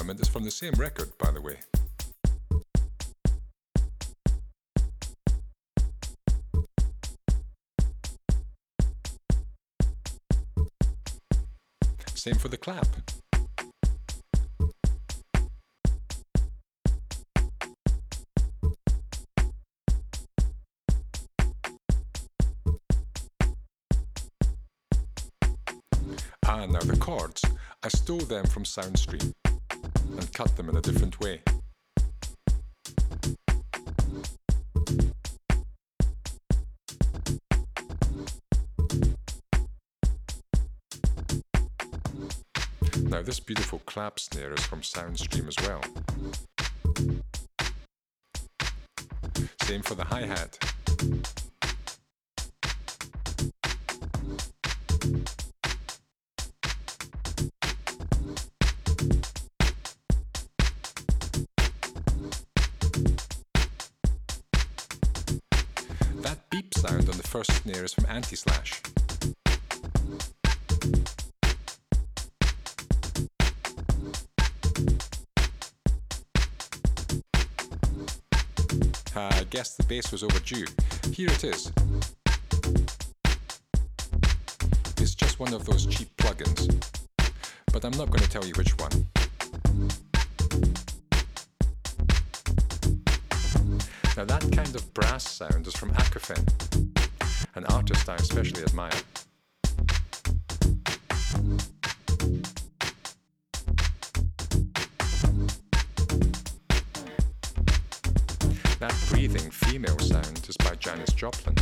element is from the same record, by the way. Same for the clap. Ah, now the chords. I stole them from Soundstream and cut them in a different way. Now this beautiful clap snare is from Soundstream as well. Same for the hi-hat. First snare is from Anti-Slash. I guess the bass was overdue. Here it is. It's just one of those cheap plugins, but I'm not going to tell you which one. Now, that kind of brass sound is from Acouphene, an artist I especially admire. That breathing female sound is by Janis Joplin.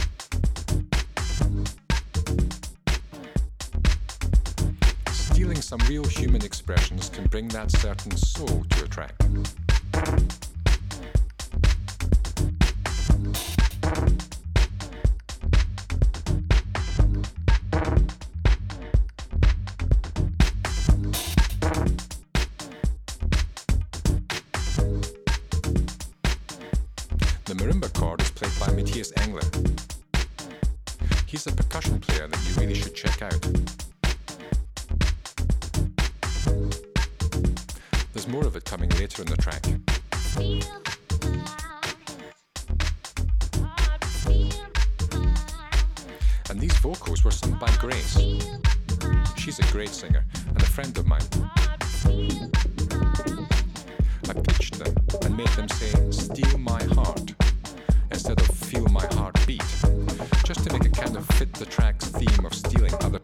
Stealing some real human expressions can bring that certain soul to a track. Marimba chord is played by Matthias Engler. He's a percussion player that you really should check out. There's more of it coming later in the track. And these vocals were sung by Grace. She's a great singer and a friend of mine. I pitched them and made them say, Steal my heart, instead of Feel my heart beat, just to make it kind of fit the track's theme of stealing other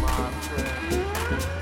my friend.